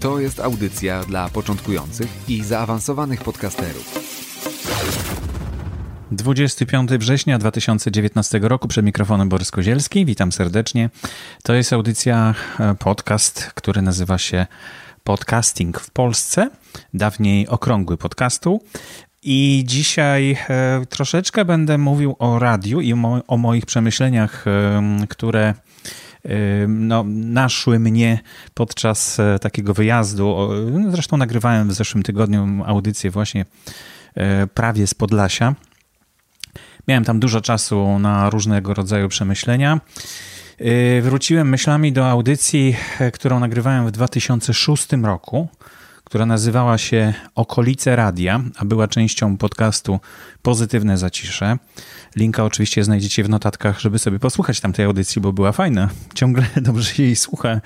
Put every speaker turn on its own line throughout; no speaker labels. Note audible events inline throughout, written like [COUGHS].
To jest audycja dla początkujących i zaawansowanych podcasterów.
25 września 2019 roku przed mikrofonem Borys Kozielski. Witam serdecznie. To jest audycja, e, podcast, który nazywa się Podcasting w Polsce, dawniej Okrągły Podcastu. I dzisiaj e, troszeczkę będę mówił o radiu i o, moich przemyśleniach, które no, naszły mnie podczas e, takiego wyjazdu. Zresztą nagrywałem w zeszłym tygodniu audycję właśnie e, prawie z Podlasia. Miałem tam dużo czasu na różnego rodzaju przemyślenia. E, wróciłem myślami do audycji, którą nagrywałem w 2006 roku która nazywała się Okolice Radia, a była częścią podcastu Pozytywne Zacisze. Linka oczywiście znajdziecie w notatkach, żeby sobie posłuchać tamtej audycji, bo była fajna. Ciągle [LAUGHS] dobrze jej słucha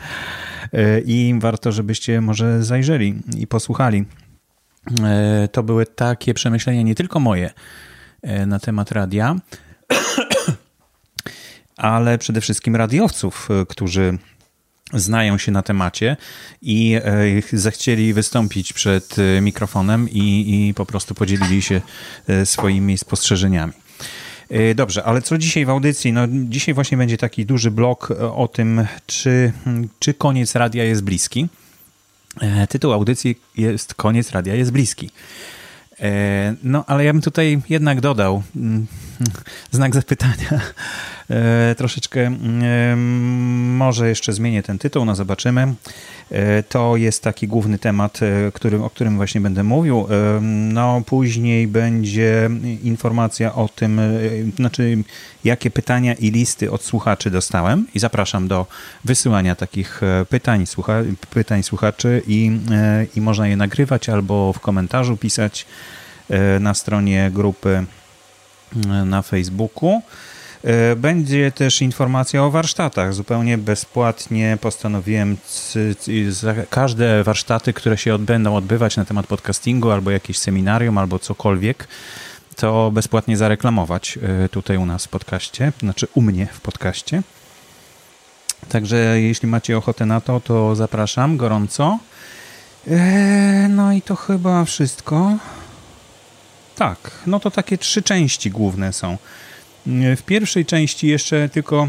e, i warto, żebyście może zajrzeli i posłuchali. E, to były takie przemyślenia nie tylko moje e, na temat radia, [COUGHS] ale przede wszystkim radiowców, którzy znają się na temacie i e, zechcieli wystąpić przed e, mikrofonem i, i po prostu podzielili się e, swoimi spostrzeżeniami. Dobrze, ale co dzisiaj w audycji? No, dzisiaj właśnie będzie taki duży blok o tym, czy, czy koniec radia jest bliski. Tytuł audycji jest Koniec radia jest bliski. No, ale ja bym tutaj jednak dodał mm, [LAUGHS] znak zapytania E, troszeczkę mm, może jeszcze zmienię ten tytuł, no zobaczymy. E, to jest taki główny temat, e, o którym właśnie będę mówił. No później będzie informacja o tym, znaczy jakie pytania i listy od słuchaczy dostałem i zapraszam do wysyłania takich pytań, słucha, pytań słuchaczy i, i można je nagrywać albo w komentarzu pisać na stronie grupy na Facebooku. E, będzie też informacja o warsztatach. Zupełnie bezpłatnie postanowiłem każde warsztaty, które się będą odbywać na temat podcastingu, albo jakieś seminarium, albo cokolwiek, to bezpłatnie zareklamować e, tutaj u nas w podcaście, znaczy u mnie w podcaście. Także jeśli macie ochotę na to, to zapraszam gorąco. E, no i to chyba wszystko. Tak, no to takie trzy części główne są. W pierwszej części jeszcze tylko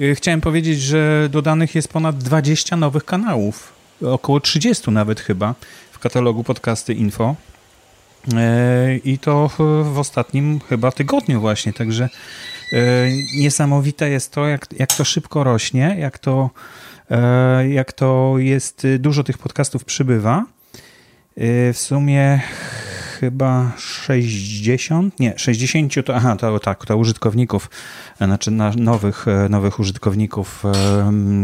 e, chciałem powiedzieć, że dodanych jest ponad 20 nowych kanałów, około 30 nawet chyba w katalogu podcasty info. E, I to w ostatnim chyba tygodniu właśnie, także e, niesamowite jest to, jak, jak to szybko rośnie, jak to, jak to jest, dużo tych podcastów przybywa. W sumie chyba 60, nie, 60 to, aha, to tak, to użytkowników, znaczy nowych, nowych użytkowników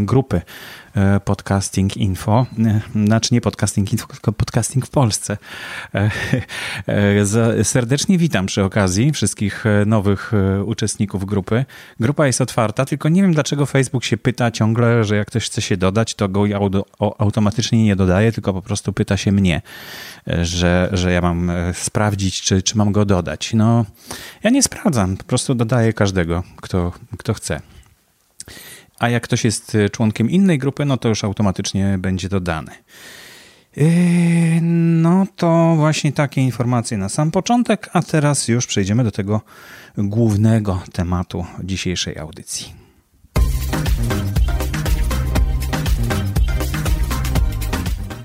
grupy. E, podcasting Info. E, znaczy nie Podcasting Info, tylko Podcasting w Polsce. E, serdecznie witam przy okazji wszystkich nowych uczestników grupy. Grupa jest otwarta, tylko nie wiem dlaczego Facebook się pyta ciągle, że jak ktoś chce się dodać, to go automatycznie nie dodaje, tylko po prostu pyta się mnie, że, że ja mam sprawdzić, czy, czy mam go dodać. No, ja nie sprawdzam, po prostu dodaję każdego, kto, kto chce a jak ktoś jest y, członkiem innej grupy, no to już automatycznie będzie dodany. No to właśnie takie informacje na sam początek, a teraz już przejdziemy do tego głównego tematu dzisiejszej audycji.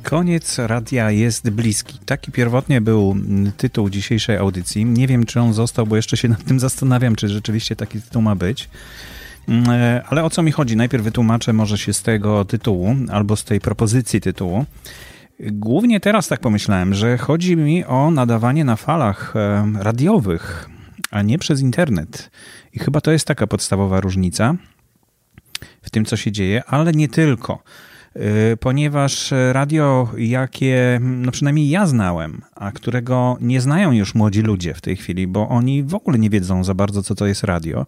Koniec radia jest bliski. Taki pierwotnie był tytuł dzisiejszej audycji. Nie wiem, czy on został, bo jeszcze się nad tym zastanawiam, czy rzeczywiście taki tytuł ma być. Mm, e, ale o co mi chodzi? Najpierw wytłumaczę może się z tego tytułu albo z tej propozycji tytułu. Głównie teraz tak pomyślałem, że chodzi mi o nadawanie na falach e, radiowych, a nie przez internet. I chyba to jest taka podstawowa różnica w tym, co się dzieje, ale nie tylko. ponieważ radio, jakie no przynajmniej ja znałem, a którego nie znają już młodzi ludzie w tej chwili, bo oni w ogóle nie wiedzą za bardzo, co to jest radio,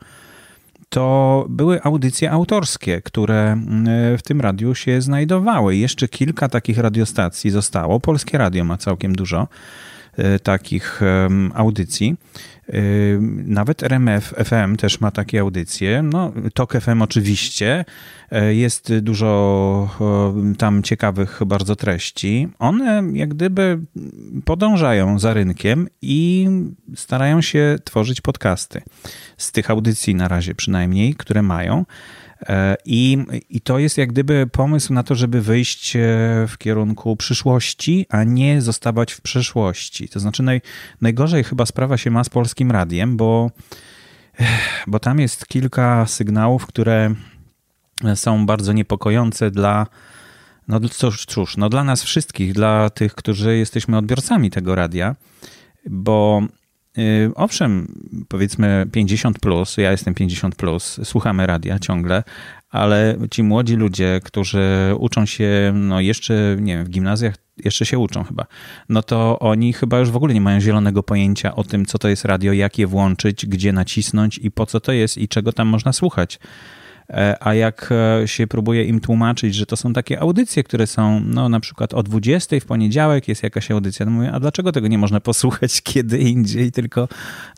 to były audycje autorskie, które w tym radiu się znajdowały. Jeszcze kilka takich radiostacji zostało. Polskie Radio ma całkiem dużo takich audycji. Nawet RMF FM też ma takie audycje. No, TOK FM oczywiście. E, jest dużo tam ciekawych bardzo treści. One jak gdyby podążają za rynkiem i starają się tworzyć podcasty. Z tych audycji na razie przynajmniej, które mają. E, I, I to jest jak gdyby pomysł na to, żeby wyjść e, w kierunku przyszłości, a nie zostawać w przeszłości. To znaczy, naj, najgorzej chyba sprawa się ma z polskim radiem, bo, bo tam jest kilka sygnałów, które są bardzo niepokojące dla. No cóż, cóż, no dla nas wszystkich, dla tych, którzy jesteśmy odbiorcami tego radia, bo owszem, powiedzmy 50 plus, ja jestem 50 plus, słuchamy radia ciągle, ale ci młodzi ludzie, którzy uczą się, no jeszcze, nie wiem, w gimnazjach jeszcze się uczą chyba, no to oni chyba już w ogóle nie mają zielonego pojęcia o tym, co to jest radio, jak je włączyć, gdzie nacisnąć i po co to jest i czego tam można słuchać. E, a jak e, się próbuje im tłumaczyć, że to są takie audycje, które są, no na przykład o 20 w poniedziałek jest jakaś audycja, no mówię, a dlaczego tego nie można posłuchać [LAUGHS] kiedy indziej, tylko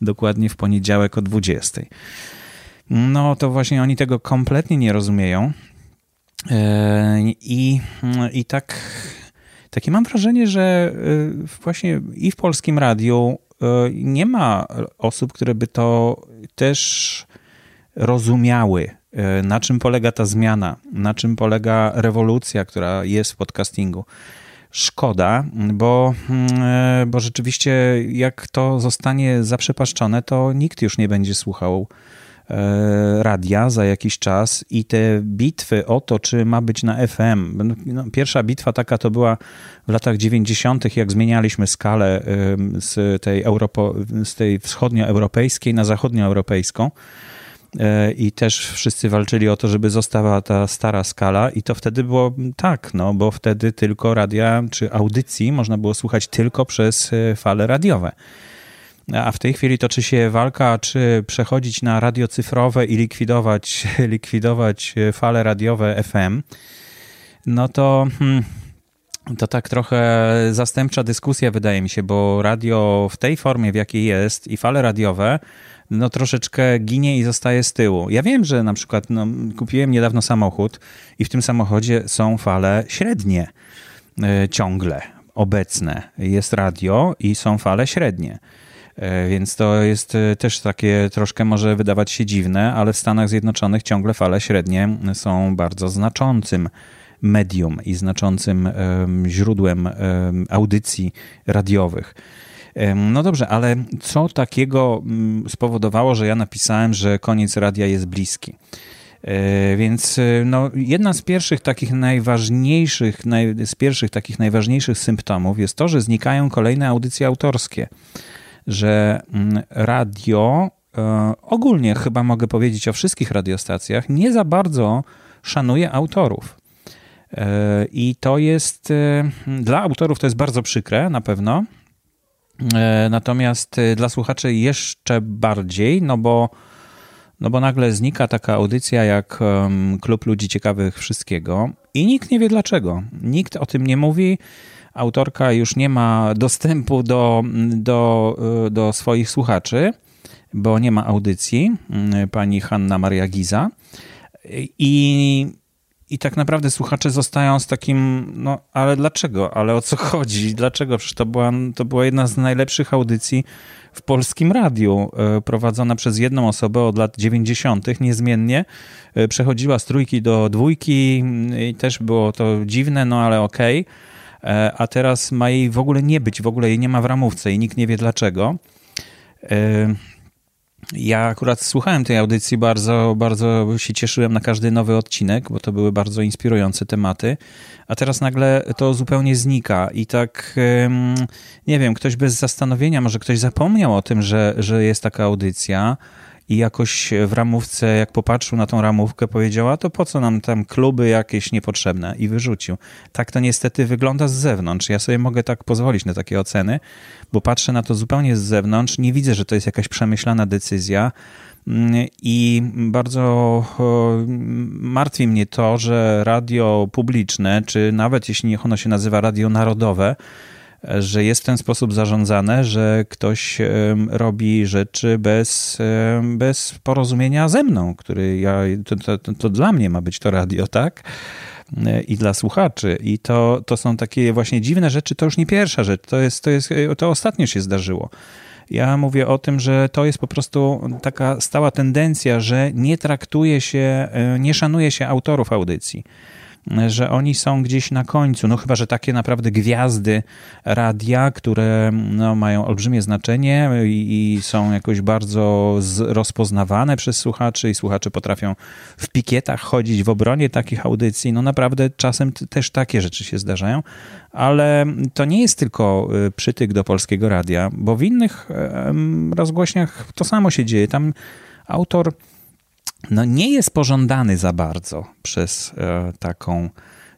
dokładnie w poniedziałek o 20? No to właśnie oni tego kompletnie nie rozumieją. E, I, i tak, takie mam wrażenie, że właśnie i w polskim radiu nie ma osób, które by to też rozumiały, na czym polega ta zmiana, na czym polega rewolucja, która jest w podcastingu. Szkoda, bo, mm, e, bo rzeczywiście jak to zostanie zaprzepaszczone, to nikt już nie będzie słuchał e, radia za jakiś czas i te bitwy o to, czy ma być na FM. No, pierwsza bitwa taka to była w latach 90., jak zmienialiśmy skalę z tej, Europo, z tej wschodnioeuropejskiej na zachodnioeuropejską. E, i też wszyscy walczyli o to, żeby została ta stara skala i to wtedy było tak, no bo wtedy tylko radia czy audycji można było słuchać tylko przez e, fale radiowe. A w tej chwili toczy się walka, czy przechodzić na radio cyfrowe i likwidować, [LAUGHS] likwidować e, fale radiowe FM. No to, hmm, to tak trochę zastępcza dyskusja, wydaje mi się, bo radio w tej formie, w jakiej jest, i fale radiowe no troszeczkę ginie i zostaje z tyłu. Ja wiem, że na przykład no, kupiłem niedawno samochód i w tym samochodzie są fale średnie e, ciągle obecne. Jest radio i są fale średnie. E, więc to jest e, też takie troszkę może wydawać się dziwne, ale w Stanach Zjednoczonych ciągle fale średnie są bardzo znaczącym medium i znaczącym źródłem audycji radiowych. No dobrze, ale co takiego mm, spowodowało, że ja napisałem, że koniec radia jest bliski? E, więc e, no, jedna z pierwszych takich najważniejszych, naj, z pierwszych takich najważniejszych symptomów jest to, że znikają kolejne audycje autorskie. Że mm, radio, e, ogólnie chyba mogę powiedzieć o wszystkich radiostacjach, nie za bardzo szanuje autorów. I to jest dla autorów to jest bardzo przykre na pewno, natomiast e, dla słuchaczy jeszcze bardziej, no bo, no bo nagle znika taka audycja jak Klub Ludzi Ciekawych Wszystkiego i nikt nie wie dlaczego. Nikt o tym nie mówi. Autorka już nie ma dostępu do, do, e, do swoich słuchaczy, bo nie ma audycji, pani Hanna Maria Giza. I i tak naprawdę słuchacze zostają z takim, no ale dlaczego? Ale o co [LAUGHS] chodzi? Dlaczego? Przecież to była, to była jedna z najlepszych audycji w polskim radiu, e, prowadzona przez jedną osobę od lat 90. niezmiennie. E, przechodziła z trójki do dwójki i też było to dziwne, no ale okej. Okay. E, a teraz ma jej w ogóle nie być, w ogóle jej nie ma w ramówce i nikt nie wie dlaczego. Ja akurat słuchałem tej audycji, bardzo, bardzo się cieszyłem na każdy nowy odcinek, bo to były bardzo inspirujące tematy, a teraz nagle to zupełnie znika i tak, nie wiem, ktoś bez zastanowienia, może ktoś zapomniał o tym, że, że jest taka audycja i jakoś w ramówce, jak popatrzył na tą ramówkę, powiedział, a to po co nam tam kluby jakieś niepotrzebne i wyrzucił. Tak to niestety wygląda z zewnątrz. Ja sobie mogę tak pozwolić na takie oceny, bo patrzę na to zupełnie z zewnątrz, nie widzę, że to jest jakaś przemyślana decyzja. Mm, I bardzo martwi mnie to, że radio publiczne, czy nawet jeśli niech ono się nazywa radio narodowe, że jest w ten sposób zarządzane, że ktoś robi rzeczy bez, bez porozumienia ze mną, który ja, to, to, to dla mnie ma być to radio, tak? i dla słuchaczy. I to, to są takie właśnie dziwne rzeczy. To już nie pierwsza rzecz, to, jest, to, jest, to ostatnio się zdarzyło. Ja mówię o tym, że to jest po prostu taka stała tendencja, że nie traktuje się, e, nie szanuje się autorów audycji że oni są gdzieś na końcu. No chyba, że takie naprawdę gwiazdy radia, które no, mają olbrzymie znaczenie i, i są jakoś bardzo z, rozpoznawane przez słuchaczy i słuchacze potrafią w pikietach chodzić w obronie takich audycji. No naprawdę czasem też takie rzeczy się zdarzają, ale to nie jest tylko y, przytyk do polskiego radia, bo w innych rozgłośniach to samo się dzieje. Tam autor no nie jest pożądany za bardzo przez e, taką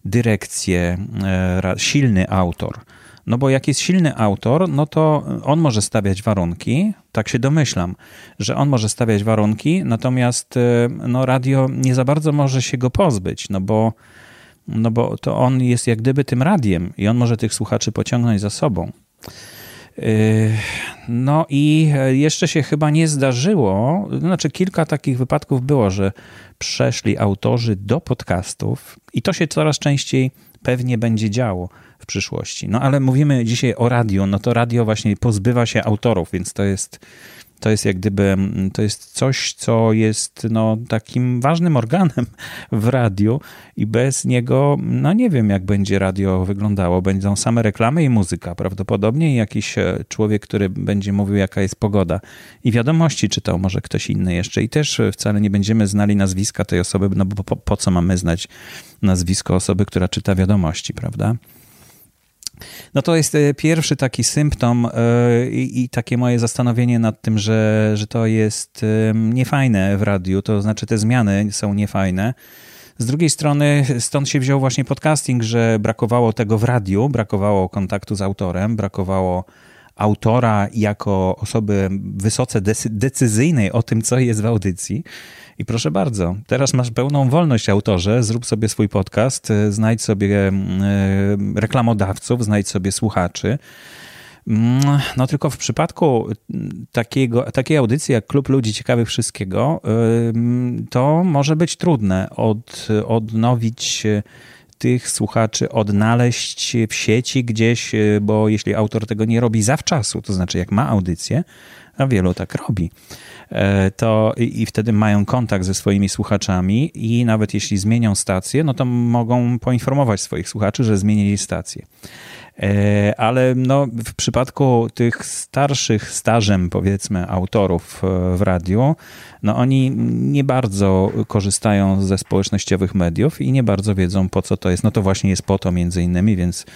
dyrekcję, e, silny autor. No bo jak jest silny autor, no to on może stawiać warunki, tak się domyślam, że on może stawiać warunki, natomiast e, no, radio nie za bardzo może się go pozbyć, no bo, no bo to on jest jak gdyby tym radiem i on może tych słuchaczy pociągnąć za sobą. Yy, no i jeszcze się chyba nie zdarzyło, znaczy kilka takich wypadków było, że przeszli autorzy do podcastów i to się coraz częściej pewnie będzie działo w przyszłości. No ale mówimy dzisiaj o radio, no to radio właśnie pozbywa się autorów, więc to jest to jest jak gdyby, mm, to jest coś, co jest no, takim ważnym organem [LAUGHS] w radiu i bez niego, no nie wiem jak będzie radio wyglądało. Będą same reklamy i muzyka prawdopodobnie i jakiś e, człowiek, który będzie mówił jaka jest pogoda. I wiadomości czytał może ktoś inny jeszcze i też wcale nie będziemy znali nazwiska tej osoby, no bo po, po co mamy znać nazwisko osoby, która czyta wiadomości, prawda? No to jest e, pierwszy taki symptom e, i, i, takie moje zastanowienie nad tym, że, że to jest niefajne w radiu, to znaczy te zmiany są niefajne. Z drugiej strony stąd się wziął właśnie podcasting, że brakowało tego w radiu, brakowało kontaktu z autorem, brakowało autora jako osoby wysoce decyzyjnej o tym, co jest w audycji. I proszę bardzo, teraz masz pełną wolność autorze, zrób sobie swój podcast, e, znajdź sobie mm, e, reklamodawców, znajdź sobie słuchaczy. Mm, no tylko w przypadku takiego, takiej audycji jak Klub Ludzi Ciekawych Wszystkiego, to może być trudne od, odnowić tych słuchaczy, odnaleźć w sieci gdzieś, e, bo jeśli autor tego nie robi zawczasu, to znaczy jak ma audycję, a wielu tak robi, E, to i wtedy mają kontakt ze swoimi słuchaczami i nawet jeśli zmienią stację, no to mogą poinformować swoich słuchaczy, że zmienili stację. E, ale no, w przypadku tych starszych, stażem powiedzmy, autorów e, w radiu, no oni nie bardzo korzystają ze społecznościowych mediów i nie bardzo wiedzą po co to jest. No to właśnie jest po to między innymi, więc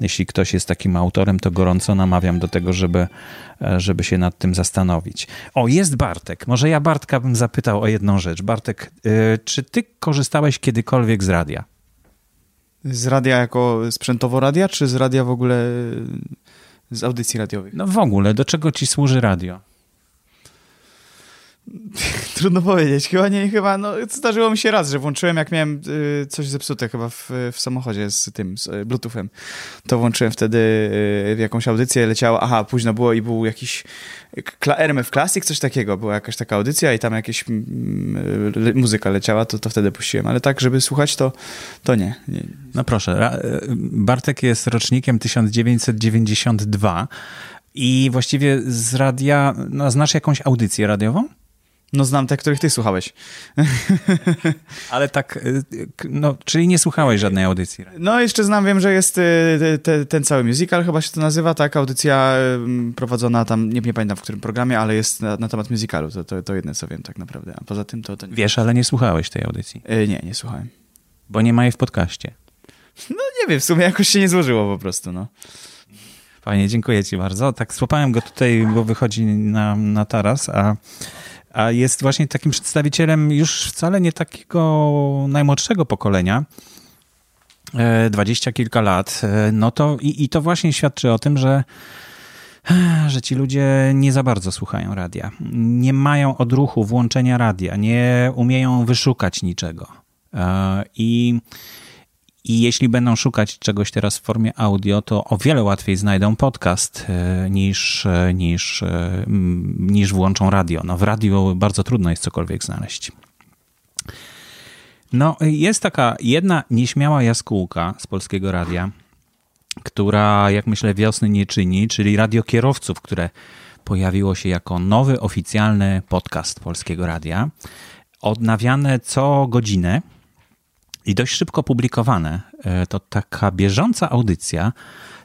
jeśli ktoś jest takim autorem, to gorąco namawiam do tego, żeby, e, żeby się nad tym zastanowić. O, jest Bartek. Może ja Bartka bym zapytał o jedną rzecz. Bartek, czy ty korzystałeś kiedykolwiek z radia?
Z radia jako sprzętowo radia, czy z radia w ogóle z audycji radiowych?
No w ogóle, do czego ci służy radio? [LAUGHS]
Trudno powiedzieć. Chyba nie, chyba, no, zdarzyło mi się raz, że włączyłem, jak miałem y, coś zepsute chyba w, w samochodzie z tym, z y, bluetoothem, to włączyłem wtedy y, jakąś audycję, leciała, aha, późno było i był jakiś RMF Classic, coś takiego, była jakaś taka audycja i tam jakieś mm, y, muzyka leciała, to, to wtedy puściłem, ale tak, żeby słuchać, to, to nie, nie.
No proszę, Bartek jest rocznikiem 1992 i właściwie z radia, no, znasz jakąś audycję radiową?
No znam te, których ty słuchałeś. [LAUGHS]
Ale tak, y, no, czyli nie słuchałeś żadnej audycji.
No jeszcze znam, wiem, że jest y, te, ten cały musical, chyba się to nazywa, tak, audycja prowadzona tam, nie, nie pamiętam w którym programie, ale jest na, na temat musicalu, to, to, to jedne co wiem tak naprawdę, a poza tym to... to
nie. Wiesz, ale nie słuchałeś tej audycji?
Y, nie, nie słuchałem.
Bo nie ma jej w podcaście.
No nie wiem, w sumie jakoś się nie złożyło po prostu, no.
Fajnie, dziękuję ci bardzo. Tak, złapałem go tutaj, bo wychodzi na, na taras, a a jest właśnie takim przedstawicielem już wcale nie takiego najmłodszego pokolenia, dwadzieścia kilka lat, no to i, i to właśnie świadczy o tym, że że ci ludzie nie za bardzo słuchają radia. Nie mają odruchu włączenia radia, nie umieją wyszukać niczego. I i jeśli będą szukać czegoś teraz w formie audio, to o wiele łatwiej znajdą podcast e, niż, e, niż, e, niż włączą radio. No w radiu bardzo trudno jest cokolwiek znaleźć. No, jest taka jedna nieśmiała jaskółka z polskiego radia, która, jak myślę, wiosny nie czyni, czyli radio kierowców, które pojawiło się jako nowy oficjalny podcast polskiego radia, odnawiane co godzinę i dość szybko publikowane. E, to taka bieżąca audycja,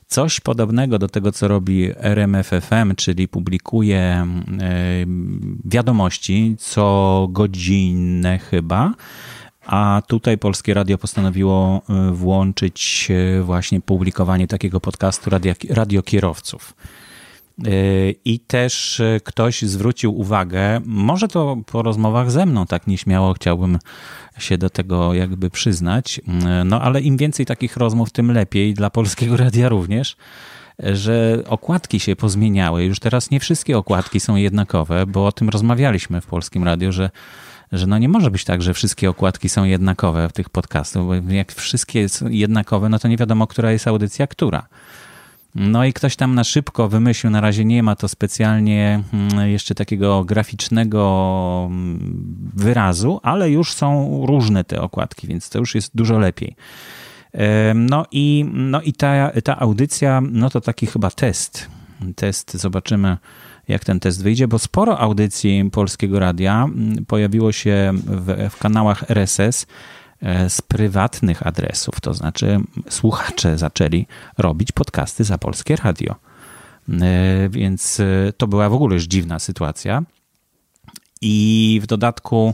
coś podobnego do tego, co robi RMFFM, czyli publikuje e, wiadomości co godzinne chyba, a tutaj Polskie Radio postanowiło e, włączyć właśnie publikowanie takiego podcastu radio, radiokierowców. I też ktoś zwrócił uwagę, może to po rozmowach ze mną tak nieśmiało chciałbym się do tego jakby przyznać. No ale im więcej takich rozmów, tym lepiej dla polskiego radia również że okładki się pozmieniały. Już teraz nie wszystkie okładki są jednakowe, bo o tym rozmawialiśmy w polskim radiu, że, że no nie może być tak, że wszystkie okładki są jednakowe w tych podcastach, bo jak wszystkie są jednakowe, no to nie wiadomo, która jest audycja, która. No i ktoś tam na szybko wymyślił, na razie nie ma to specjalnie mm, jeszcze takiego graficznego mm, wyrazu, ale już są różne te okładki, więc to już jest dużo lepiej. No i, no i ta, ta audycja, no to taki chyba test. Test, zobaczymy jak ten test wyjdzie, bo sporo audycji Polskiego Radia mm, pojawiło się w, w kanałach RSS, z prywatnych adresów, to znaczy słuchacze zaczęli robić podcasty za polskie radio. E, więc e, to była w ogóle już dziwna sytuacja. I w dodatku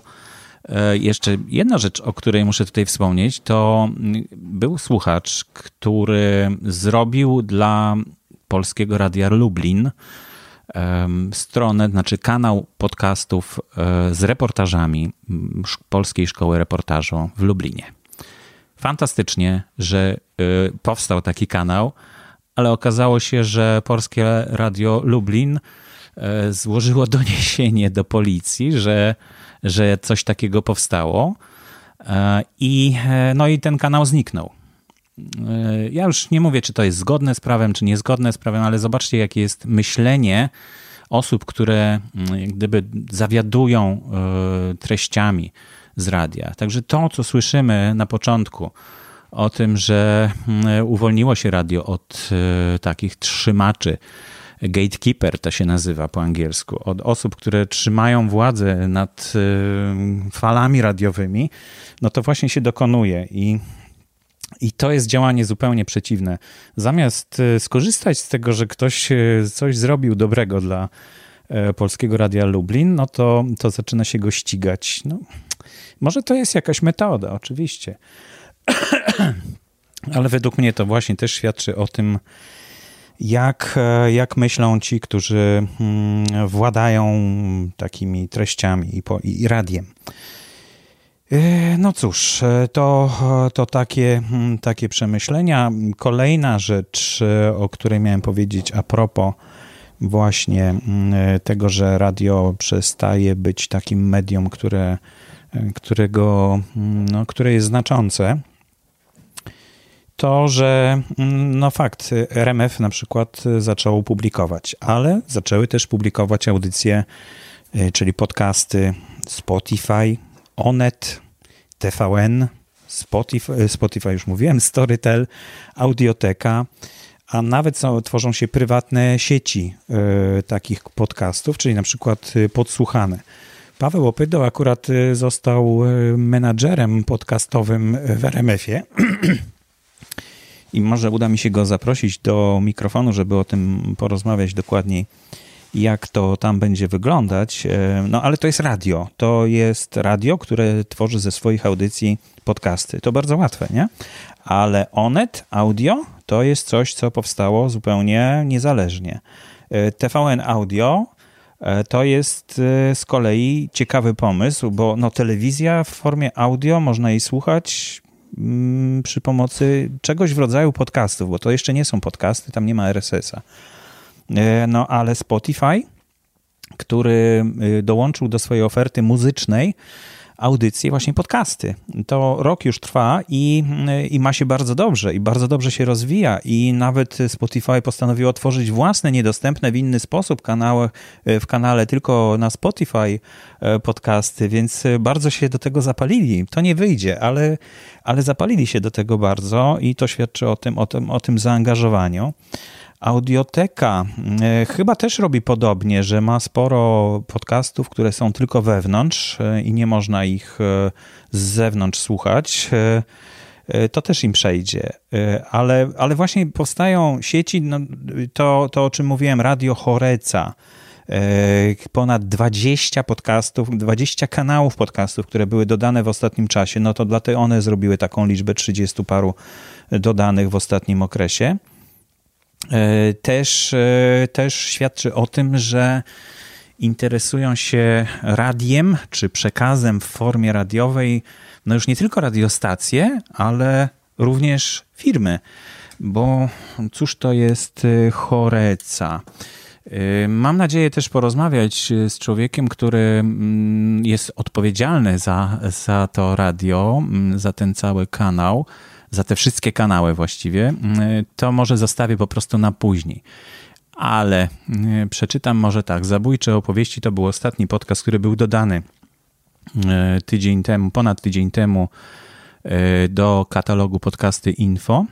jeszcze jedna rzecz, o której muszę tutaj wspomnieć, to był słuchacz, który zrobił dla polskiego radia Lublin stronę, znaczy kanał podcastów e, z reportażami Polskiej Szkoły Reportażu w Lublinie. Fantastycznie, że e, powstał taki kanał, ale okazało się, że Polskie Radio Lublin e, złożyło [LAUGHS] doniesienie do policji, że, że coś takiego powstało i, no i ten kanał zniknął. Ja już nie mówię, czy to jest zgodne z prawem, czy niezgodne z prawem, ale zobaczcie, jakie jest myślenie osób, które mm, gdyby zawiadują e, treściami z radia. Także to, co słyszymy na początku o tym, że mm, uwolniło się radio od e, takich trzymaczy, gatekeeper to się nazywa po angielsku, od osób, które trzymają władzę nad e, falami radiowymi, no to właśnie się dokonuje i i to jest działanie zupełnie przeciwne. Zamiast e, skorzystać z tego, że ktoś e, coś zrobił dobrego dla e, Polskiego Radia Lublin, no to, to zaczyna się go ścigać. No, może to jest jakaś metoda, oczywiście. [CLEARS THROAT] Ale według mnie to właśnie też świadczy o tym, jak, jak myślą ci, którzy mm, władają takimi treściami i, po, i radiem. E, no cóż, e, to, to takie, mm, takie przemyślenia. Kolejna rzecz, e, o której miałem powiedzieć a propos właśnie mm, tego, że radio przestaje być takim medium, które, którego, mm, no, które jest znaczące, to, że no fakt, RMF na przykład zaczęło publikować, ale zaczęły też publikować audycje, czyli podcasty Spotify, Onet, TVN, Spotify, Spotify już mówiłem, Storytel, Audioteka, a nawet są, tworzą się prywatne sieci y, takich podcastów, czyli na przykład y, podsłuchane. Paweł Opydo akurat został menadżerem podcastowym w RMF-ie [CLEARS THROAT] i może uda mi się go zaprosić do mikrofonu, żeby o tym porozmawiać dokładniej jak to tam będzie wyglądać. E, no ale to jest radio. To jest radio, które tworzy ze swoich audycji podcasty. To bardzo łatwe, nie? Ale Onet Audio to jest coś, co powstało zupełnie niezależnie. E, TVN Audio E, to jest z kolei ciekawy pomysł, bo no, telewizja w formie audio można jej słuchać mm, przy pomocy czegoś w rodzaju podcastów, bo to jeszcze nie są podcasty, tam nie ma RSS-a. E, no ale Spotify, który dołączył do swojej oferty muzycznej audycje, właśnie podcasty. To rok już trwa i, i ma się bardzo dobrze i bardzo dobrze się rozwija i nawet Spotify postanowił otworzyć własne, niedostępne w inny sposób kanały, w kanale tylko na Spotify e, podcasty, więc bardzo się do tego zapalili. To nie wyjdzie, ale, ale zapalili się do tego bardzo i to świadczy o tym, o tym, o tym zaangażowaniu. Audioteka e, chyba też robi podobnie, że ma sporo podcastów, które są tylko wewnątrz e, i nie można ich e, z zewnątrz słuchać. To też im przejdzie. Ale, ale właśnie powstają sieci, no, to, to o czym mówiłem, Radio Choreca, ponad 20 podcastów, 20 kanałów podcastów, które były dodane w ostatnim czasie, no to dlatego one zrobiły taką liczbę 30 paru dodanych w ostatnim okresie. E, też, e, też świadczy o tym, że interesują się radiem czy przekazem w formie radiowej, no już nie tylko radiostacje, ale również firmy. Bo cóż to jest e, choreca? Mam nadzieję też porozmawiać z człowiekiem, który mm, jest odpowiedzialny za, za to radio, mm, za ten cały kanał za te wszystkie kanały właściwie, mm, to może zostawię po prostu na później. Ale mm, przeczytam może tak. Zabójcze opowieści to był ostatni podcast, który był dodany mm, tydzień temu, ponad tydzień temu do katalogu podcasty Info.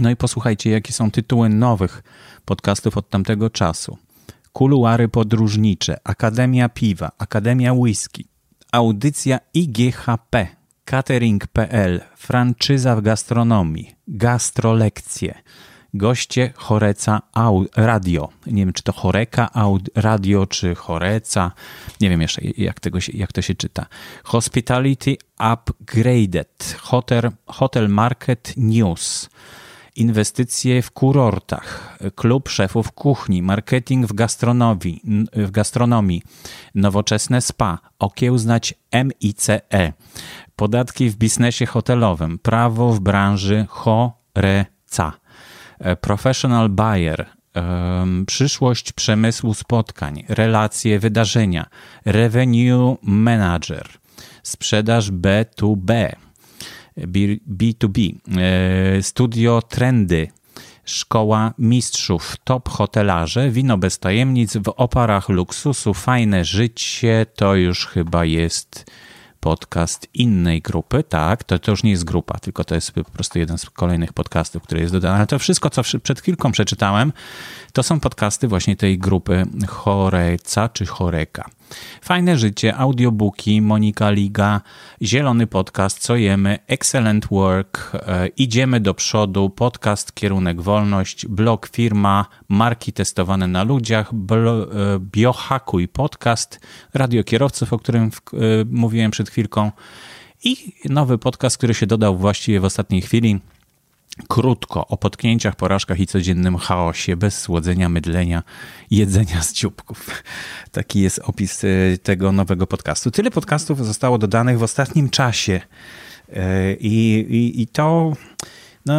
No i posłuchajcie, jakie są tytuły nowych podcastów od tamtego czasu. Kuluary podróżnicze, Akademia Piwa, Akademia Whisky, Audycja IGHP, catering.pl, franczyza w gastronomii, gastrolekcje, goście Choreca Radio. Nie wiem, czy to Choreka Radio, czy Choreca. Nie wiem jeszcze, jak, tego się, jak to się czyta. Hospitality Upgraded, Hotel, Hotel Market News, inwestycje w kurortach, klub szefów kuchni, marketing w gastronomii, w gastronomii nowoczesne spa, okiełznać MICE, podatki w biznesie hotelowym, prawo w branży choreca, e, professional buyer, przyszłość przemysłu spotkań, relacje, wydarzenia, revenue manager, sprzedaż B2B, B2B, e, studio trendy, szkoła mistrzów, top hotelarze, wino bez tajemnic. W oparach luksusu, fajne życie, to już chyba jest podcast innej grupy, tak, to, to już nie jest grupa, tylko to jest po prostu jeden z kolejnych podcastów, który jest dodany. Ale to wszystko, co przed chwilką przeczytałem, to są podcasty właśnie tej grupy Choreca czy Choreka. Fajne życie, audiobooki, Monika Liga, Zielony Podcast, Co jemy, Excellent Work, e, Idziemy do przodu, podcast Kierunek Wolność, blog Firma, marki testowane na ludziach, e, Biohakuj Podcast, Radio Kierowców, o którym w, e, mówiłem przed chwilką i nowy podcast, który się dodał właściwie w ostatniej chwili, krótko o potknięciach, porażkach i codziennym chaosie, bez słodzenia, mydlenia, jedzenia z dzióbków. [LAUGHS] Taki jest opis e, tego nowego podcastu. Tyle podcastów zostało dodanych w ostatnim czasie e, i, i, i to, no,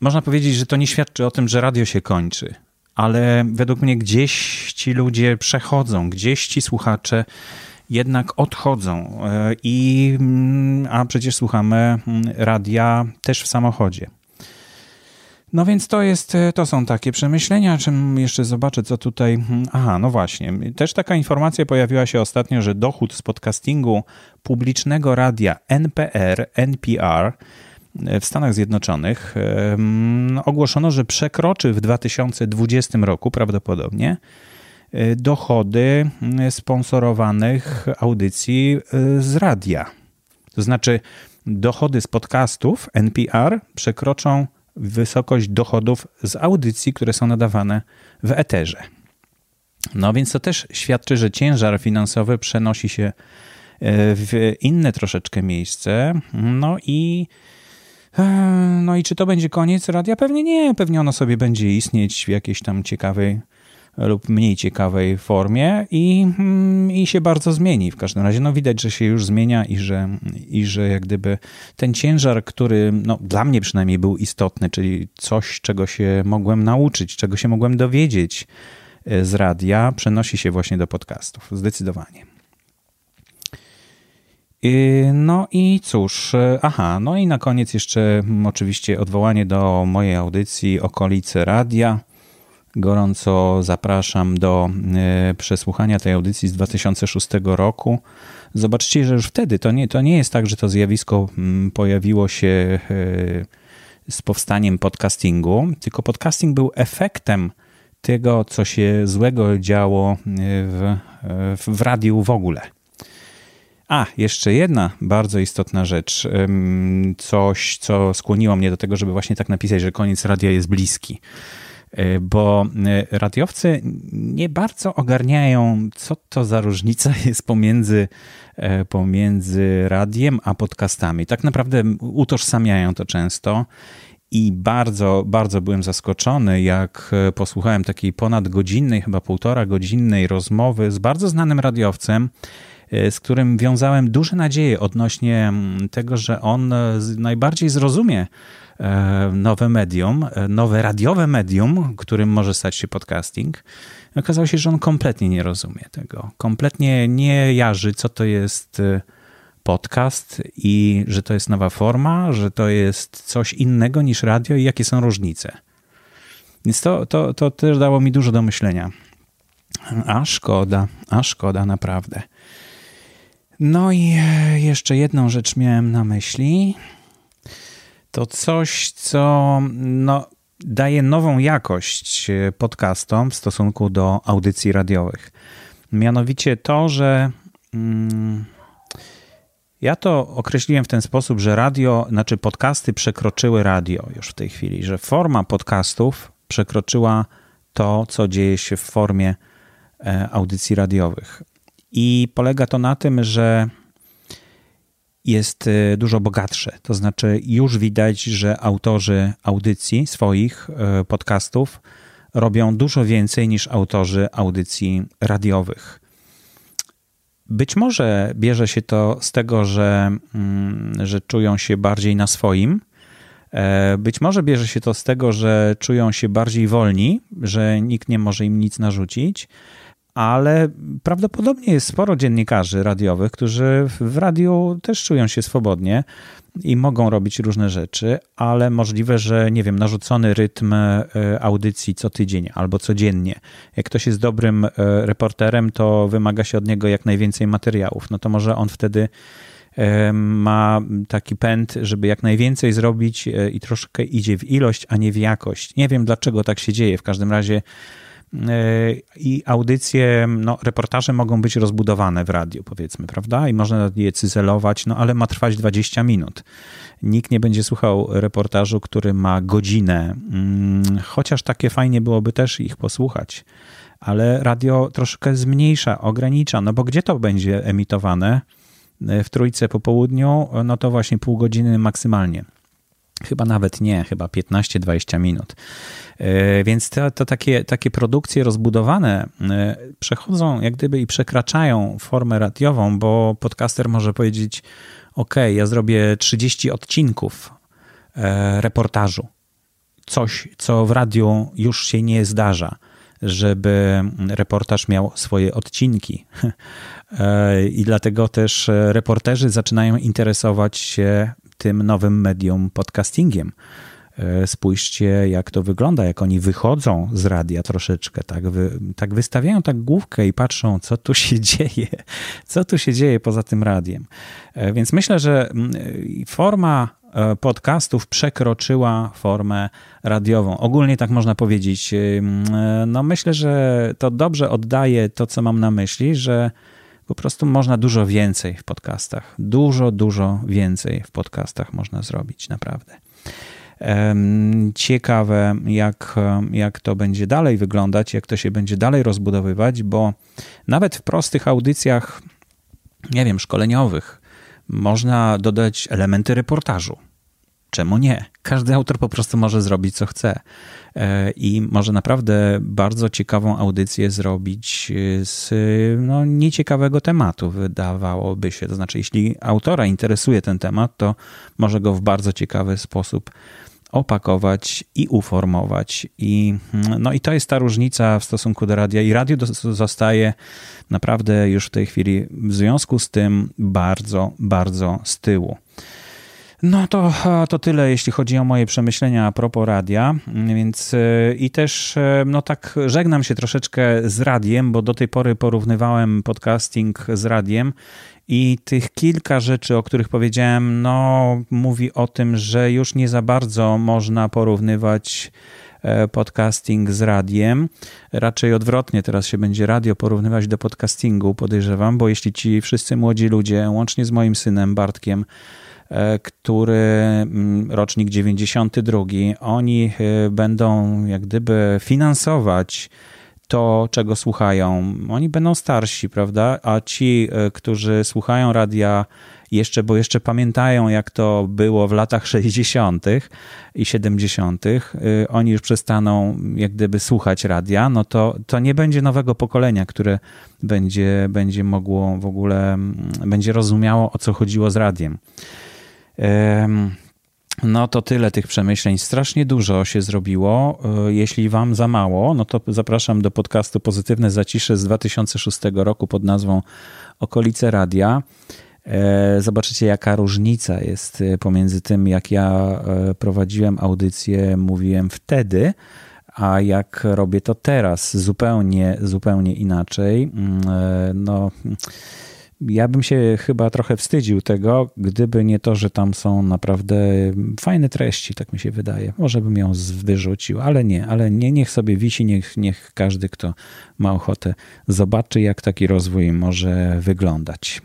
można powiedzieć, że to nie świadczy o tym, że radio się kończy, ale według mnie gdzieś ci ludzie przechodzą, gdzieś ci słuchacze jednak odchodzą. E, I, mm, a przecież słuchamy mm, radia też w samochodzie. No więc to jest, e, to są takie przemyślenia, czym jeszcze zobaczę, co tutaj. Hmm, aha, no właśnie. Też taka informacja pojawiła się ostatnio, że dochód z podcastingu publicznego radia NPR, NPR e, w Stanach Zjednoczonych ogłoszono, że przekroczy w 2020 roku prawdopodobnie dochody sponsorowanych audycji z radia. To znaczy, dochody z podcastów NPR przekroczą wysokość dochodów z audycji, które są nadawane w eterze. No więc to też świadczy, że ciężar finansowy przenosi się w inne troszeczkę miejsce. No i e, no i czy to będzie koniec radia? Pewnie nie. Pewnie ono sobie będzie istnieć w jakiejś tam ciekawej lub mniej ciekawej formie i, mm, i się bardzo zmieni. W każdym razie no widać, że się już zmienia i że, i że jak gdyby ten ciężar, który no, dla mnie przynajmniej był istotny, czyli coś, czego się mogłem nauczyć, czego się mogłem dowiedzieć e, z radia, przenosi się właśnie do podcastów. Zdecydowanie. No i cóż, e, aha, no i na koniec jeszcze mm, oczywiście odwołanie do mojej audycji Okolice Radia. Gorąco zapraszam do e, przesłuchania tej audycji z 2006 roku. Zobaczcie, że już wtedy to nie, to nie jest tak, że to zjawisko mm, pojawiło się e, z powstaniem podcastingu, tylko podcasting był efektem tego, co się złego działo w, w radiu w ogóle. A, jeszcze jedna bardzo istotna rzecz. Coś, co skłoniło mnie do tego, żeby właśnie tak napisać, że koniec radia jest bliski. E, bo e, radiowcy nie bardzo ogarniają, co to za różnica [LAUGHS] jest pomiędzy, e, pomiędzy radiem a podcastami. Tak naprawdę utożsamiają to często. I bardzo, bardzo byłem zaskoczony, jak posłuchałem takiej ponad godzinnej, chyba półtora godzinnej rozmowy z bardzo znanym radiowcem, z którym wiązałem duże nadzieje odnośnie mm, tego, że on najbardziej zrozumie nowe medium, nowe radiowe medium, którym może stać się podcasting. Okazało się, że on kompletnie nie rozumie tego. Kompletnie nie jarzy, co to jest podcast i że to jest nowa forma, że to jest coś innego niż radio i jakie są różnice. Więc to, to, to też dało mi dużo do myślenia. A szkoda, a szkoda naprawdę. No i e, jeszcze jedną rzecz miałem na myśli. To coś, co no, daje nową jakość e, podcastom w stosunku do audycji radiowych. Mianowicie to, że mm, ja to określiłem w ten sposób, że radio, znaczy podcasty przekroczyły radio już w tej chwili, że forma podcastów przekroczyła to, co dzieje się w formie e, audycji radiowych. I polega to na tym, że jest y, dużo bogatsze. To znaczy, już widać, że autorzy audycji swoich y, podcastów robią dużo więcej niż autorzy audycji radiowych. Być może bierze się to z tego, że, mm, że czują się bardziej na swoim. E, być może bierze się to z tego, że czują się bardziej wolni, że nikt nie może im nic narzucić ale prawdopodobnie jest sporo dziennikarzy radiowych, którzy w radiu też czują się swobodnie i mogą robić różne rzeczy, ale możliwe, że nie wiem, narzucony rytm e, audycji co tydzień albo codziennie. Jak ktoś jest dobrym e, reporterem, to wymaga się od niego jak najwięcej materiałów. No to może on wtedy e, ma taki pęd, żeby jak najwięcej zrobić i troszkę idzie w ilość, a nie w jakość. Nie wiem dlaczego tak się dzieje. W każdym razie i audycje, no, reportaże mogą być rozbudowane w radiu, powiedzmy, prawda? I można je cyzelować, no ale ma trwać 20 minut. Nikt nie będzie słuchał reportażu, który ma godzinę, mm, chociaż takie fajnie byłoby też ich posłuchać. Ale radio troszkę zmniejsza, ogranicza, no bo gdzie to będzie emitowane? W trójce po południu, no to właśnie pół godziny maksymalnie. Chyba nawet nie, chyba 15-20 minut. E, więc to, takie, takie produkcje rozbudowane e, przechodzą jak gdyby i przekraczają formę radiową, bo podcaster może powiedzieć: OK, ja zrobię 30 odcinków e, reportażu. Coś, co w radiu już się nie zdarza, żeby reportaż miał swoje odcinki. [LAUGHS] I dlatego też reporterzy zaczynają interesować się tym nowym medium podcastingiem. E, spójrzcie, jak to wygląda, jak oni wychodzą z radia troszeczkę, tak, wy, tak wystawiają tak główkę i patrzą, co tu się [LAUGHS] dzieje, co tu się dzieje poza tym radiem. E, więc myślę, że mm, forma e, podcastów przekroczyła formę radiową. Ogólnie tak można powiedzieć. No myślę, że to dobrze oddaje to, co mam na myśli, że po prostu można dużo więcej w podcastach. Dużo, dużo więcej w podcastach można zrobić, naprawdę. Ciekawe, jak, jak to będzie dalej wyglądać, jak to się będzie dalej rozbudowywać, bo nawet w prostych audycjach, nie wiem, szkoleniowych, można dodać elementy reportażu. Czemu nie? Każdy autor po prostu może zrobić, co chce. E, I może naprawdę bardzo ciekawą audycję zrobić z no, nieciekawego tematu, wydawałoby się. To znaczy, jeśli autora interesuje ten temat, to może go w bardzo ciekawy sposób opakować i uformować. I, no i to jest ta różnica w stosunku do radia. I radio zostaje naprawdę już w tej chwili w związku z tym bardzo, bardzo z tyłu. No to, to tyle, jeśli chodzi o moje przemyślenia a propos radia, więc e, i też e, no tak żegnam się troszeczkę z radiem, bo do tej pory porównywałem podcasting z radiem i tych kilka rzeczy, o których powiedziałem, no mówi o tym, że już nie za bardzo można porównywać e, podcasting z radiem. Raczej odwrotnie, teraz się będzie radio porównywać do podcastingu, podejrzewam, bo jeśli ci wszyscy młodzi ludzie, łącznie z moim synem Bartkiem, E, który mm, rocznik 92, oni e, będą jak gdyby finansować to, czego słuchają. Oni będą starsi, prawda? A ci, e, którzy słuchają radia jeszcze, bo jeszcze pamiętają, jak to było w latach 60. i 70., oni już przestaną jak gdyby słuchać radia, no to, to nie będzie nowego pokolenia, które będzie, będzie mogło w ogóle, mm, będzie rozumiało, o co chodziło z radiem. No to tyle tych przemyśleń. Strasznie dużo się zrobiło. E, jeśli wam za mało, no to zapraszam do podcastu Pozytywne Zacisze z 2006 roku pod nazwą Okolice Radia. E, zobaczycie, jaka różnica jest e, pomiędzy tym, jak ja prowadziłem audycję, mówiłem wtedy, a jak robię to teraz. Zupełnie, zupełnie inaczej. Mm, no ja bym się chyba trochę wstydził tego, gdyby nie to, że tam są naprawdę fajne treści, tak mi się wydaje. Może bym ją wyrzucił, ale nie, ale nie, niech sobie wisi, niech, niech każdy, kto ma ochotę, zobaczy, jak taki rozwój może wyglądać.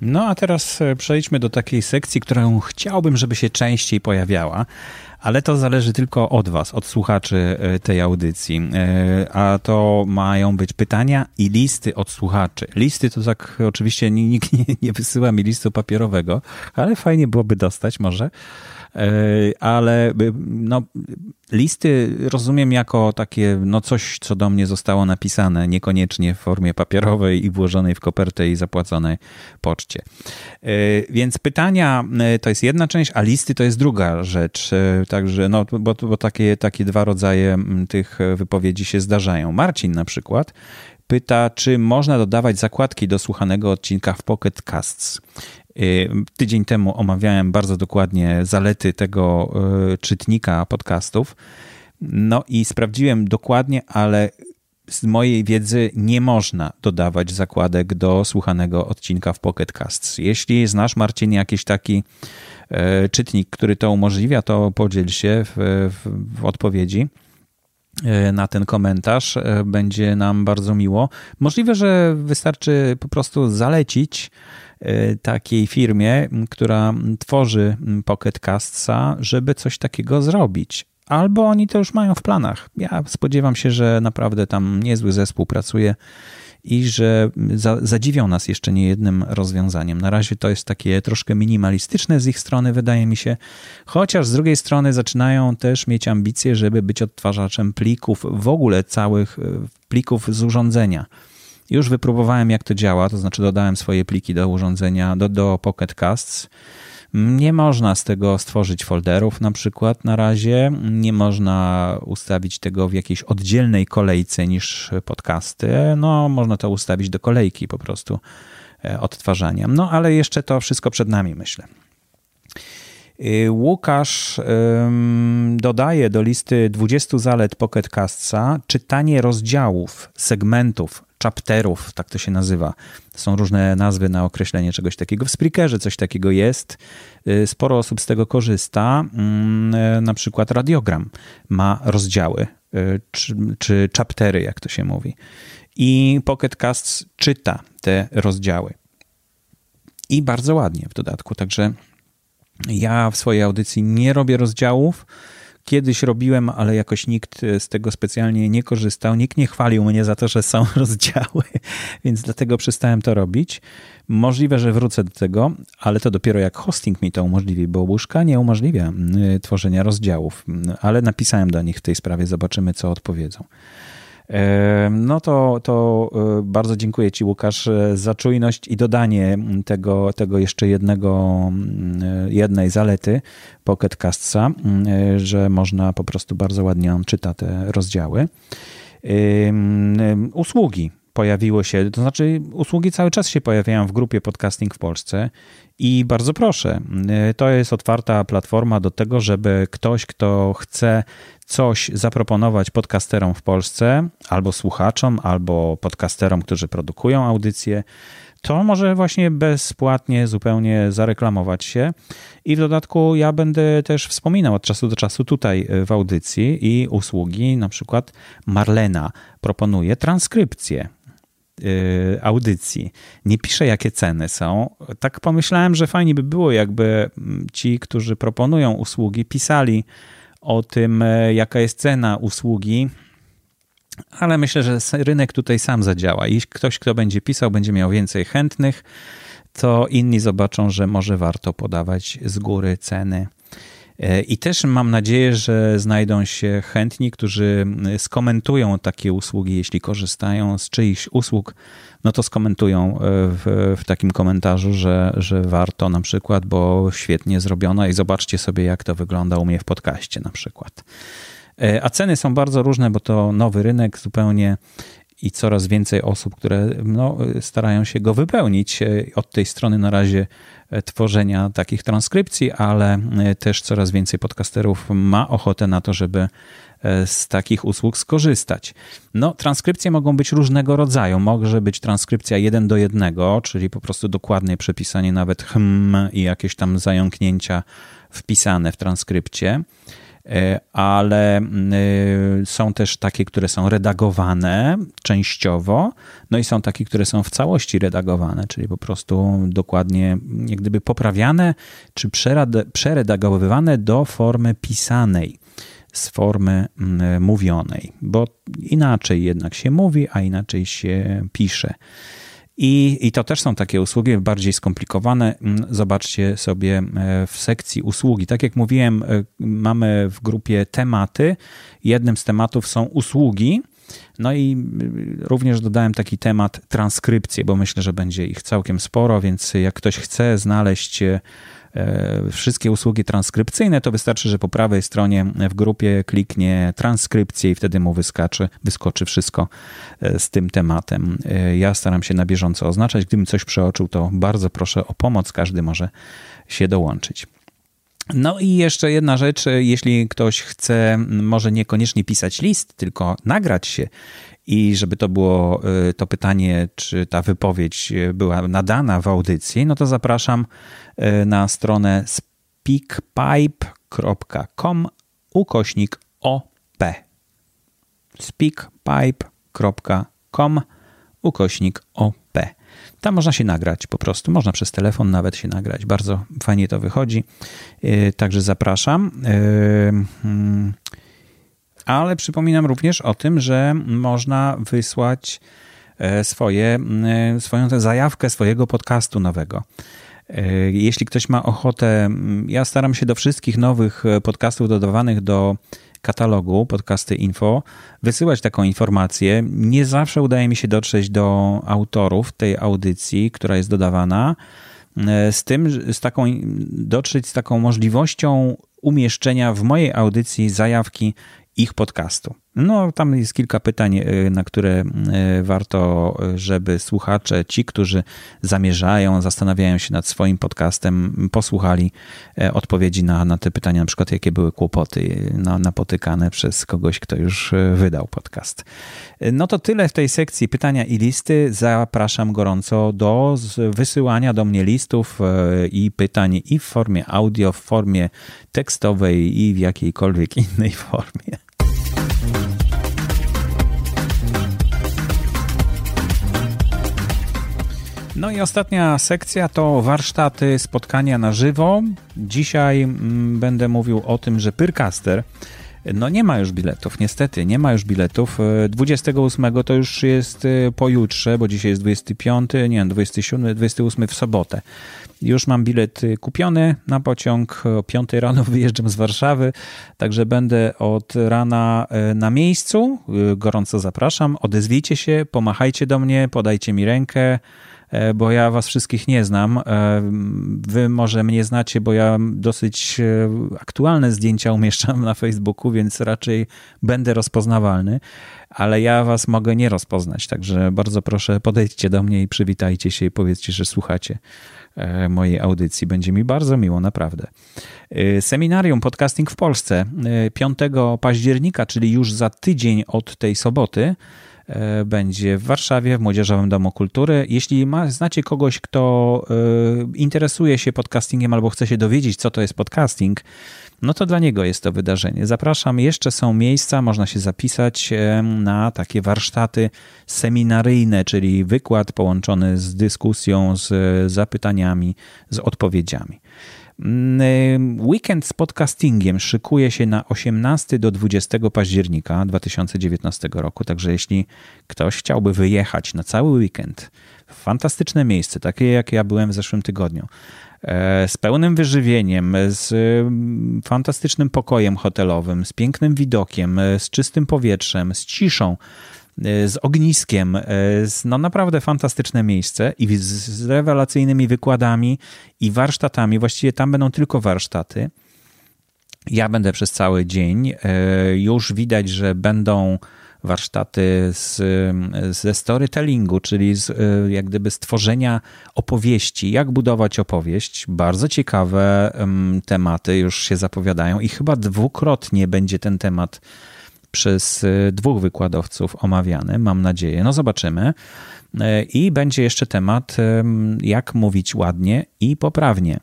No a teraz e, przejdźmy do takiej sekcji, którą chciałbym, żeby się częściej pojawiała, ale to zależy tylko od Was, od słuchaczy e, tej audycji. E, a to mają być pytania i listy od słuchaczy. Listy to tak oczywiście nikt [LAUGHS] nie, nie wysyła mi listu papierowego, ale fajnie byłoby dostać może. E, ale no, listy rozumiem jako takie no coś, co do mnie zostało napisane, niekoniecznie w formie papierowej i włożonej w kopertę i zapłaconej poczcie. E, więc pytania e, to jest jedna część, a listy to jest druga rzecz. Także, no, bo, bo takie, takie dwa rodzaje tych wypowiedzi się zdarzają. Marcin na przykład pyta, czy można dodawać zakładki do słuchanego odcinka w Pocket Casts. Y, tydzień temu omawiałem bardzo dokładnie zalety tego y, czytnika podcastów. No i sprawdziłem dokładnie, ale z mojej wiedzy nie można dodawać zakładek do słuchanego odcinka w Pocket Casts. Jeśli znasz, Marcin, jakiś taki y, czytnik, który to umożliwia, to podziel się w, w, w odpowiedzi na ten komentarz. Będzie nam bardzo miło. Możliwe, że wystarczy po prostu zalecić takiej firmie, która tworzy Pocket Castsa, żeby coś takiego zrobić. Albo oni to już mają w planach. Ja spodziewam się, że naprawdę tam niezły zespół pracuje i że zadziwią nas jeszcze niejednym rozwiązaniem. Na razie to jest takie troszkę minimalistyczne z ich strony, wydaje mi się, chociaż z drugiej strony zaczynają też mieć ambicje, żeby być odtwarzaczem plików, w ogóle całych y, plików z urządzenia. Już wypróbowałem, jak to działa, to znaczy dodałem swoje pliki do urządzenia, do, do Pocket Casts. Nie można z tego stworzyć folderów na przykład na razie. Nie można ustawić tego w jakiejś oddzielnej kolejce niż podcasty. No, można to ustawić do kolejki po prostu e, odtwarzania. No, ale jeszcze to wszystko przed nami, myślę. Y, Łukasz dodaje do listy 20 zalet Pocket Castsa czytanie rozdziałów, segmentów chapterów, tak to się nazywa. Są różne nazwy na określenie czegoś takiego. W Spreakerze coś takiego jest. Y, sporo osób z tego korzysta. Mm, y, na przykład radiogram ma rozdziały, y, czy, czy chaptery, jak to się mówi. I Pocket Casts czyta te rozdziały. I bardzo ładnie w dodatku. Także ja w swojej audycji nie robię rozdziałów kiedyś robiłem, ale jakoś nikt z tego specjalnie nie korzystał. Nikt nie chwalił mnie za to, że są [LAUGHS] rozdziały, więc dlatego przestałem to robić. Możliwe, że wrócę do tego, ale to dopiero jak hosting mi to umożliwi, bo łóżka nie umożliwia tworzenia rozdziałów, ale napisałem do nich w tej sprawie, zobaczymy, co odpowiedzą. No to, to e, bardzo dziękuję Ci, Łukasz, e, za czujność i dodanie tego, tego jeszcze jednego, e, jednej zalety Pocket Castsa, że można po prostu bardzo ładnie on czyta te rozdziały. Usługi pojawiło się, to znaczy usługi cały czas się pojawiają w grupie Podcasting w Polsce i bardzo proszę, to jest otwarta platforma do tego, żeby ktoś, kto chce coś zaproponować podcasterom w Polsce, albo słuchaczom, albo podcasterom, którzy produkują audycje, to może właśnie bezpłatnie zupełnie zareklamować się. I w dodatku ja będę też wspominał od czasu do czasu tutaj w audycji i usługi, na przykład Marlena proponuje transkrypcję y, audycji. Nie piszę, jakie ceny są. Tak pomyślałem, że fajnie by było, jakby ci, którzy proponują usługi, pisali o tym, e, jaka jest cena usługi, ale myślę, że rynek tutaj sam zadziała. Jeśli ktoś, kto będzie pisał, będzie miał więcej chętnych, to inni zobaczą, że może warto podawać z góry ceny. E, I też mam nadzieję, że znajdą się chętni, którzy skomentują takie usługi, jeśli korzystają z czyichś usług, no to skomentują e, w, w takim komentarzu, że, że warto na przykład, bo świetnie zrobiona i zobaczcie sobie, jak to wygląda u mnie w podcaście na przykład. E, a ceny są bardzo różne, bo to nowy rynek zupełnie i coraz więcej osób, które no, starają się go wypełnić. Od tej strony na razie tworzenia takich transkrypcji, ale też coraz więcej podcasterów ma ochotę na to, żeby e, z takich usług skorzystać. No, transkrypcje mogą być różnego rodzaju. Może być transkrypcja jeden do jednego, czyli po prostu dokładnie przepisanie nawet hm i jakieś tam zająknięcia wpisane w transkrypcie. E, ale e, są też takie, które są redagowane częściowo, no i są takie, które są w całości redagowane, czyli po prostu dokładnie jak gdyby poprawiane czy przeredagowywane do formy pisanej z formy mówionej, bo inaczej jednak się mówi, a inaczej się pisze. I, I to też są takie usługi bardziej skomplikowane. Mm, zobaczcie sobie e, w sekcji usługi. Tak jak mówiłem, e, mamy w grupie tematy. Jednym z tematów są usługi. No i również dodałem taki temat transkrypcje, bo myślę, że będzie ich całkiem sporo, więc jak ktoś chce znaleźć E, wszystkie usługi transkrypcyjne, to wystarczy, że po prawej stronie w grupie kliknie transkrypcję i wtedy mu wyskoczy, wyskoczy wszystko e, z tym tematem. E, ja staram się na bieżąco oznaczać. Gdybym coś przeoczył, to bardzo proszę o pomoc. Każdy może się dołączyć. No i jeszcze jedna rzecz, jeśli ktoś chce może niekoniecznie pisać list, tylko nagrać się i żeby to było to pytanie, czy ta wypowiedź była nadana w audycji, no to zapraszam E, na stronę speakpipe.com ukośnik OP. speakpipe.com ukośnik OP. Tam można się nagrać po prostu, można przez telefon nawet się nagrać. Bardzo fajnie to wychodzi, także zapraszam. Hmm, ale przypominam również o tym, że można wysłać swoje, swoją tę zajawkę swojego podcastu nowego. E, jeśli ktoś ma ochotę, ja staram się do wszystkich nowych e, podcastów dodawanych do katalogu podcasty info wysyłać taką informację. Nie zawsze udaje mi się dotrzeć do autorów tej audycji, która jest dodawana. E, z tym, z taką, dotrzeć z taką możliwością umieszczenia w mojej audycji zajawki ich podcastu. No, tam jest kilka pytań, e, na które e, warto, żeby słuchacze, ci, którzy zamierzają, zastanawiają się nad swoim podcastem, posłuchali e, odpowiedzi na, na te pytania, na przykład jakie były kłopoty napotykane przez kogoś, kto już wydał podcast. No to tyle w tej sekcji pytania i listy. Zapraszam gorąco do wysyłania do mnie listów i pytań i w formie audio, w formie tekstowej i w jakiejkolwiek innej [LAUGHS] formie. No i ostatnia sekcja to warsztaty, spotkania na żywo. Dzisiaj mm, będę mówił o tym, że Pyrcaster no nie ma już biletów, niestety, nie ma już biletów. 28 e, to już jest e, pojutrze, bo dzisiaj jest 25, nie 27, 28 w sobotę. Już mam bilet e, kupiony na pociąg. O 5 rano [LAUGHS] wyjeżdżam z Warszawy, także będę od rana na miejscu. Gorąco zapraszam. Odezwijcie się, pomachajcie do mnie, podajcie mi rękę. E, bo ja was wszystkich nie znam. E, wy może mnie znacie, bo ja dosyć e, aktualne zdjęcia umieszczam na Facebooku, więc raczej będę rozpoznawalny, ale ja was mogę nie rozpoznać, także bardzo proszę podejdźcie do mnie i przywitajcie się i powiedzcie, że słuchacie mojej audycji. Będzie mi bardzo miło, naprawdę. Seminarium Podcasting w Polsce 5 października, czyli już za tydzień od tej soboty, będzie w Warszawie, w Młodzieżowym Domu Kultury. Jeśli ma, znacie kogoś, kto e, interesuje się podcastingiem albo chce się dowiedzieć, co to jest podcasting, no to dla niego jest to wydarzenie. Zapraszam, jeszcze są miejsca, można się zapisać e, na takie warsztaty seminaryjne, czyli wykład połączony z dyskusją, z zapytaniami, z odpowiedziami. Mm, weekend z podcastingiem szykuje się na 18 do 20 października 2019 roku, także jeśli ktoś chciałby wyjechać na cały weekend w fantastyczne miejsce, takie jak ja byłem w zeszłym tygodniu, e, z pełnym wyżywieniem, z mm, fantastycznym pokojem hotelowym, z pięknym widokiem, e, z czystym powietrzem, z ciszą, z ogniskiem, e, z, no naprawdę fantastyczne miejsce i z, z rewelacyjnymi wykładami i warsztatami. Właściwie tam będą tylko warsztaty. Ja będę przez cały dzień. E, już widać, że będą warsztaty z, ze storytellingu, czyli z, jak gdyby stworzenia opowieści, jak budować opowieść. Bardzo ciekawe tematy już się zapowiadają i chyba dwukrotnie będzie ten temat przez e, dwóch wykładowców omawiany, mam nadzieję. No zobaczymy. E, I będzie jeszcze temat, jak mówić ładnie i poprawnie.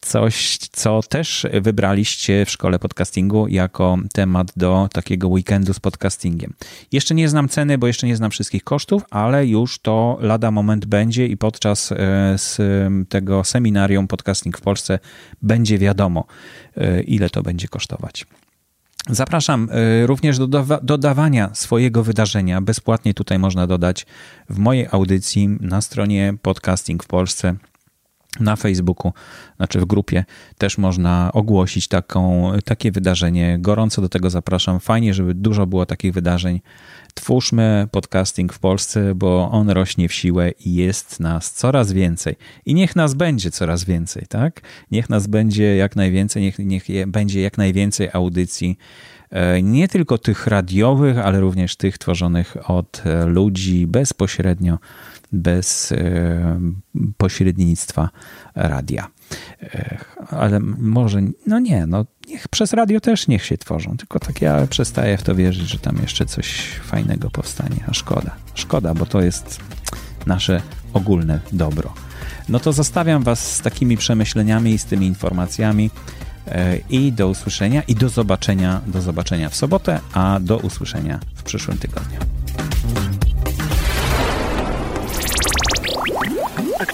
Coś, co też wybraliście w szkole podcastingu jako temat do takiego weekendu z podcastingiem. Jeszcze nie znam ceny, bo jeszcze nie znam wszystkich kosztów, ale już to lada moment będzie i podczas z tego seminarium podcasting w Polsce będzie wiadomo, ile to będzie kosztować. Zapraszam y, również do dodawania swojego wydarzenia. Bezpłatnie tutaj można dodać w mojej audycji na stronie Podcasting w Polsce na Facebooku, znaczy w grupie też można ogłosić taką, takie wydarzenie. Gorąco do tego zapraszam. Fajnie, żeby dużo było takich wydarzeń. Twórzmy podcasting w Polsce, bo on rośnie w siłę i jest nas coraz więcej. I niech nas będzie coraz więcej, tak? Niech nas będzie jak najwięcej, niech, niech będzie jak najwięcej audycji e, nie tylko tych radiowych, ale również tych tworzonych od e, ludzi bezpośrednio bez e, pośrednictwa radia. E, ale może, no nie, no niech przez radio też niech się tworzą, tylko tak ja przestaję w to wierzyć, że tam jeszcze coś fajnego powstanie, a szkoda. Szkoda, bo to jest nasze ogólne dobro. No to zostawiam Was z takimi przemyśleniami i z tymi informacjami e, i do usłyszenia i do zobaczenia, do zobaczenia w sobotę, a do usłyszenia w przyszłym tygodniu.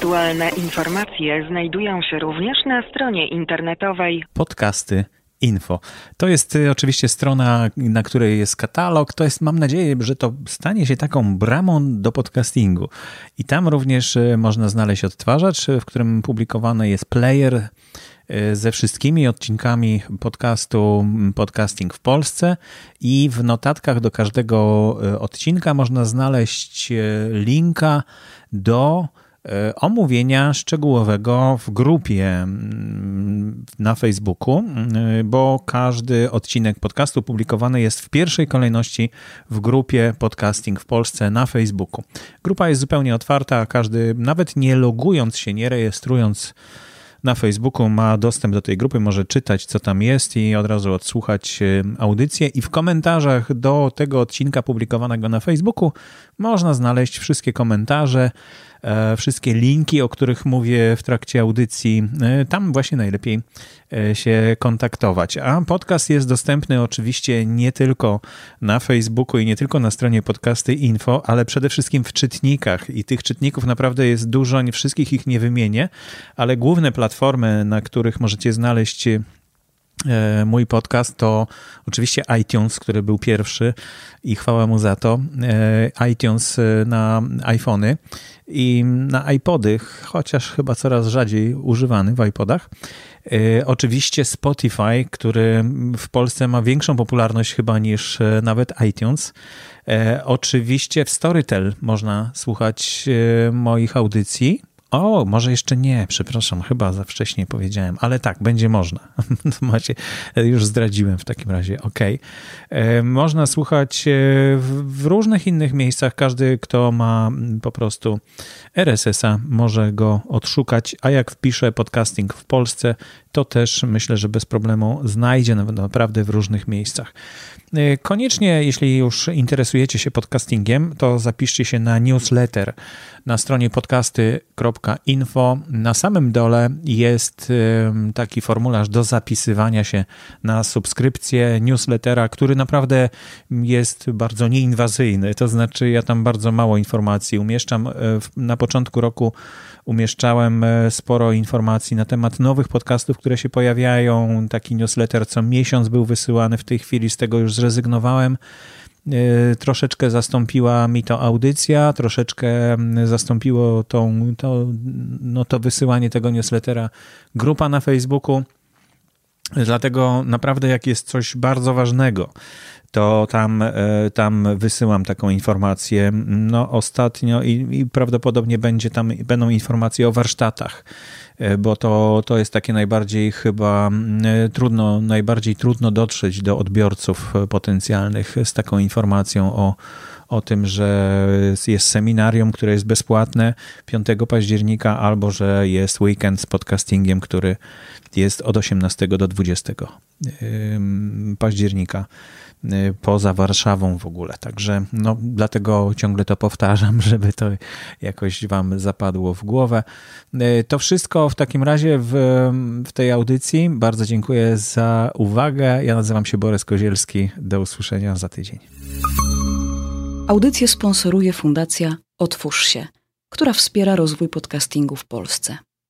Aktualne informacje znajdują się również na stronie internetowej
podcasty info. To jest y, oczywiście strona, na której jest katalog. To jest, mam nadzieję, że to stanie się taką bramą do podcastingu. I tam również y, można znaleźć odtwarzacz, w którym publikowany jest player y, ze wszystkimi odcinkami podcastu Podcasting w Polsce i w notatkach do każdego odcinka można znaleźć linka do omówienia szczegółowego w grupie mm, na Facebooku, e, bo każdy odcinek podcastu publikowany jest w pierwszej kolejności w grupie Podcasting w Polsce na Facebooku. Grupa jest zupełnie otwarta, każdy, nawet nie logując się, nie rejestrując na Facebooku ma dostęp do tej grupy, może czytać, co tam jest i od razu odsłuchać e, audycję. I w komentarzach do tego odcinka publikowanego na Facebooku można znaleźć wszystkie komentarze E, wszystkie linki, o których mówię w trakcie audycji, e, tam właśnie najlepiej e, się kontaktować. A podcast jest dostępny oczywiście nie tylko na Facebooku i nie tylko na stronie podcasty info, ale przede wszystkim w czytnikach. I tych czytników naprawdę jest dużo, nie wszystkich ich nie wymienię, ale główne platformy, na których możecie znaleźć mój podcast to oczywiście iTunes, który był pierwszy i chwała mu za to. iTunes na iPhony i na iPody, chociaż chyba coraz rzadziej używany w iPodach. E, oczywiście Spotify, który w Polsce ma większą popularność chyba niż e, nawet iTunes. E, oczywiście w Storytel można słuchać moich audycji. O, może jeszcze nie, przepraszam, chyba za wcześnie powiedziałem, ale tak, będzie można. [LAUGHS] Macie, już zdradziłem w takim razie, ok. E, można słuchać e, w różnych innych miejscach. Każdy, kto ma po prostu RSS-a, może go odszukać, a jak wpisze podcasting w Polsce, to też myślę, że bez problemu znajdzie naprawdę w różnych miejscach. E, koniecznie, jeśli już interesujecie się podcastingiem, to zapiszcie się na newsletter na stronie podcasty.info. Na samym dole jest taki formularz do zapisywania się na subskrypcję newslettera, który naprawdę jest bardzo nieinwazyjny. To znaczy, ja tam bardzo mało informacji umieszczam. E, na początku roku umieszczałem e, sporo informacji na temat nowych podcastów, które się pojawiają. Taki newsletter co miesiąc był wysyłany, w tej chwili z tego już zrezygnowałem. E, troszeczkę zastąpiła mi to audycja, troszeczkę mm, zastąpiło tą, to, no to wysyłanie tego newslettera grupa na Facebooku. Dlatego naprawdę, jak jest coś bardzo ważnego, to tam, e, tam wysyłam taką informację. No ostatnio i, i prawdopodobnie będzie tam, będą informacje o warsztatach, e, bo to, to jest takie najbardziej chyba e, trudno, najbardziej trudno dotrzeć do odbiorców potencjalnych z taką informacją o, o tym, że jest seminarium, które jest bezpłatne 5 października, albo że jest weekend z podcastingiem, który jest od 18 do 20 października. Y, poza Warszawą w ogóle. Także no, dlatego ciągle to powtarzam, [LAUGHS] żeby to jakoś Wam zapadło w głowę. Y, to wszystko w takim razie w, w tej audycji. Bardzo dziękuję za uwagę. Ja nazywam się Borys Kozielski. Do usłyszenia za tydzień.
Audycję sponsoruje Fundacja Otwórz się, która wspiera rozwój podcastingu w Polsce.